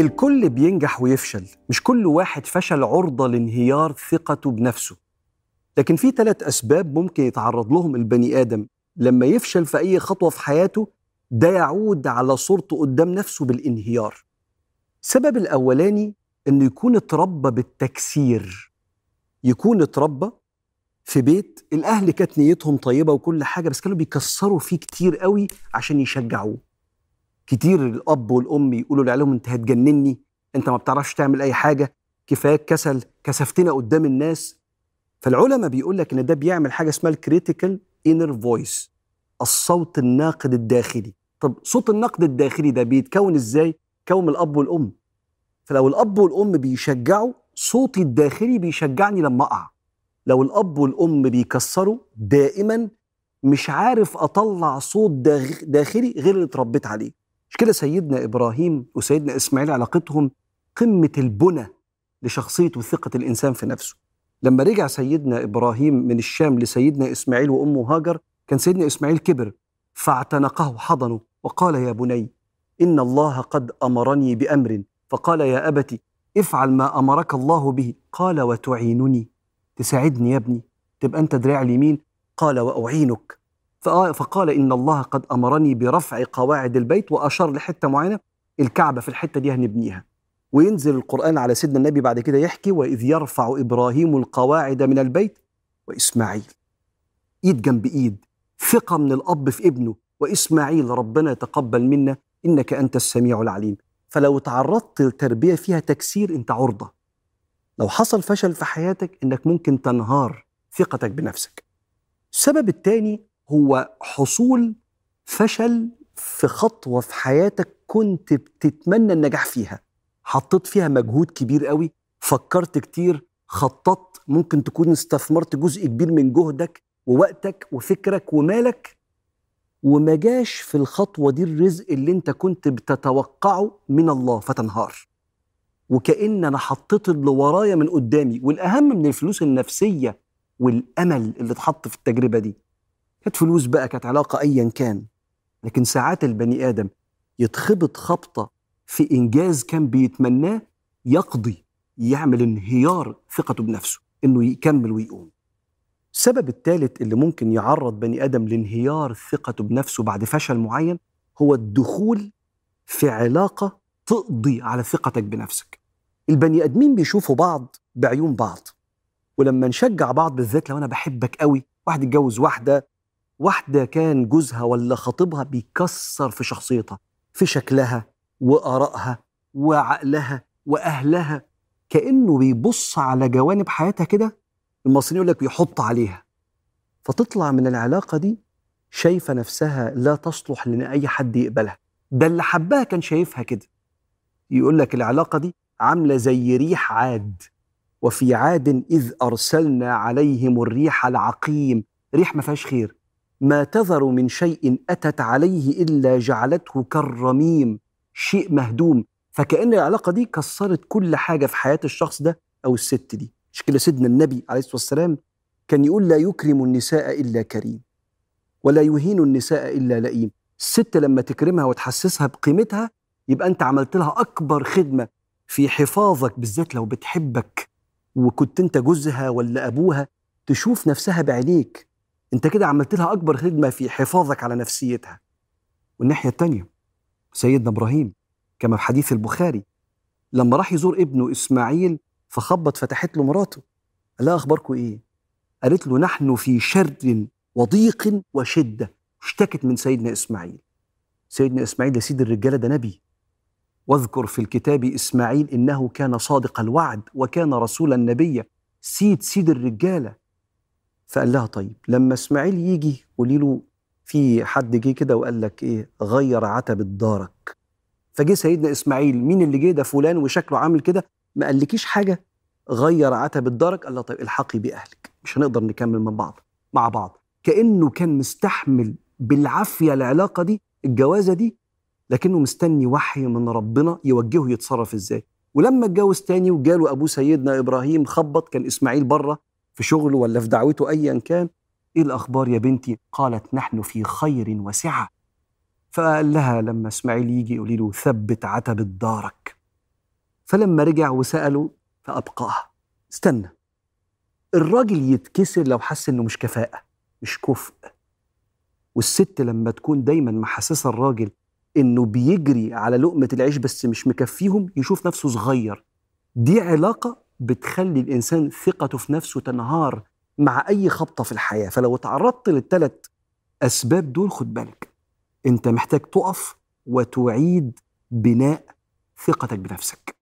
الكل بينجح ويفشل. مش كل واحد فشل عرضة لانهيار ثقته بنفسه. لكن في ثلاث أسباب ممكن يتعرض لهم البني آدم. لما يفشل في أي خطوة في حياته ده يعود على صورته قدام نفسه بالانهيار. السبب الأولاني إنه يكون اتربى بالتكسير. يكون اتربى في بيت الأهل كانت نيتهم طيبة وكل حاجة بس كانوا بيكسروا فيه كتير قوي عشان يشجعوه. كتير الأب والأم يقولوا لعيالهم أنت هتجنني أنت ما بتعرفش تعمل أي حاجة كفاية كسل كسفتنا قدام الناس. فالعلماء بيقول لك إن ده بيعمل حاجة اسمها ال critical inner voice الصوت الناقد الداخلي. طب صوت النقد الداخلي ده بيتكون إزاي؟ كون الأب والأم. فلو الأب والأم بيشجعوا صوتي الداخلي بيشجعني لما أقع. لو الأب والأم بيكسروا دائما مش عارف أطلع صوت داخلي غير اللي اتربيت عليه. مش كده سيدنا إبراهيم وسيدنا إسماعيل علاقتهم قمة البنى لشخصية وثقة الإنسان في نفسه؟ لما رجع سيدنا إبراهيم من الشام لسيدنا إسماعيل وأمه هاجر كان سيدنا إسماعيل كبر فاعتنقه حضنه وقال يا بني إن الله قد أمرني بأمر. فقال يا ابت افعل ما أمرك الله به. قال وتعينني. تساعدني يا ابني تبقى أنت دراع اليمين. قال وأعينك. فقال إن الله قد أمرني برفع قواعد البيت وأشار لحتة معينة الكعبة في الحتة دي هنبنيها. وينزل القرآن على سيدنا النبي بعد كده يحكي وإذ يرفع إبراهيم القواعد من البيت وإسماعيل. إيد جنب إيد ثقة من الأب في ابنه وإسماعيل ربنا يتقبل منا إنك أنت السميع العليم. فلو تعرضت لتربية فيها تكسير أنت عرضة. لو حصل فشل في حياتك إنك ممكن تنهار ثقتك بنفسك. السبب الثاني هو حصول فشل في خطوة في حياتك كنت بتتمنى النجاح فيها. حطيت فيها مجهود كبير قوي فكرت كتير خططت ممكن تكون استثمرت جزء كبير من جهدك ووقتك وفكرك ومالك وما جاش في الخطوة دي الرزق اللي انت كنت بتتوقعه من الله فتنهار. وكأن أنا حطيت اللي ورايا من قدامي والأهم من الفلوس النفسية والأمل اللي اتحط في التجربة دي كانت فلوس بقى كانت علاقة ايا كان لكن ساعات البني آدم يتخبط خبطة في إنجاز كان بيتمناه يقضي يعمل انهيار ثقته بنفسه إنه يكمل ويقوم. السبب الثالث اللي ممكن يعرض بني آدم لانهيار ثقته بنفسه بعد فشل معين هو الدخول في علاقة تقضي على ثقتك بنفسك. البني آدمين بيشوفوا بعض بعيون بعض ولما نشجع بعض بالذات لو أنا بحبك قوي واحد يتجوز واحدة واحدة كان جوزها ولا خطيبها بيكسر في شخصيتها في شكلها وآرائها وعقلها وأهلها كأنه بيبص على جوانب حياتها كده المصريين يقول لك بيحط عليها. فتطلع من العلاقة دي شايفة نفسها لا تصلح لأن أي حد يقبلها. ده اللي حبها كان شايفها كده. يقول لك العلاقة دي عاملة زي ريح عاد وفي عاد إذ أرسلنا عليهم الريح العقيم. ريح ما فيهاش خير. ما تذر من شيء أتت عليه إلا جعلته كالرميم شيء مهدوم. فكأن العلاقة دي كسرت كل حاجة في حياة الشخص ده أو الست دي. مش كده سيدنا النبي عليه الصلاة والسلام كان يقول لا يكرم النساء إلا كريم ولا يهين النساء إلا لئيم. الست لما تكرمها وتحسسها بقيمتها يبقى أنت عملت لها أكبر خدمة في حفاظك بالذات لو بتحبك وكنت أنت جوزها ولا أبوها تشوف نفسها بعينيك. انت كده عملت لها اكبر خدمة في حفاظك على نفسيتها. والناحية الثانية سيدنا إبراهيم كما في حديث البخاري لما راح يزور ابنه إسماعيل فخبط فتحت له مراته. قال لها اخباركم إيه؟ قالت له نحن في شر وضيق وشدة. اشتكت من سيدنا إسماعيل. سيدنا إسماعيل ده سيد الرجالة ده نبي. واذكر في الكتاب إسماعيل إنه كان صادق الوعد وكان رسولا نبيا. سيد سيد الرجالة. فقال لها طيب لما إسماعيل يجي قولي له في حد جه كده وقال لك إيه غير عتبة دارك. فجه سيدنا إسماعيل مين اللي جه؟ ده فلان وشكله عامل كده. ما قالكيش حاجة؟ غير عتبة دارك؟ قال لها طيب الحقي بأهلك مش هنقدر نكمل من بعض مع بعض. كأنه كان مستحمل بالعافية العلاقة دي الجوازة دي لكنه مستني وحي من ربنا يوجهه يتصرف إزاي. ولما اتجوز تاني وجاله أبو سيدنا إبراهيم خبط كان إسماعيل بره في شغله ولا في دعوته ايا كان إيه الأخبار يا بنتي؟ قالت نحن في خير وسعة. فقال لها لما إسماعيل يجي يقول له ثبت عتبة دارك. فلما رجع وسأله فأبقاها استنى. الراجل يتكسر لو حس إنه مش كفاءة مش كفء. والست لما تكون دايما محسسة الراجل إنه بيجري على لقمة العيش بس مش مكفيهم يشوف نفسه صغير. دي علاقة بتخلي الإنسان ثقته في نفسه تنهار مع أي خبطة في الحياة. فلو تعرضت للثلاث أسباب دول خد بالك أنت محتاج تقف وتعيد بناء ثقتك بنفسك.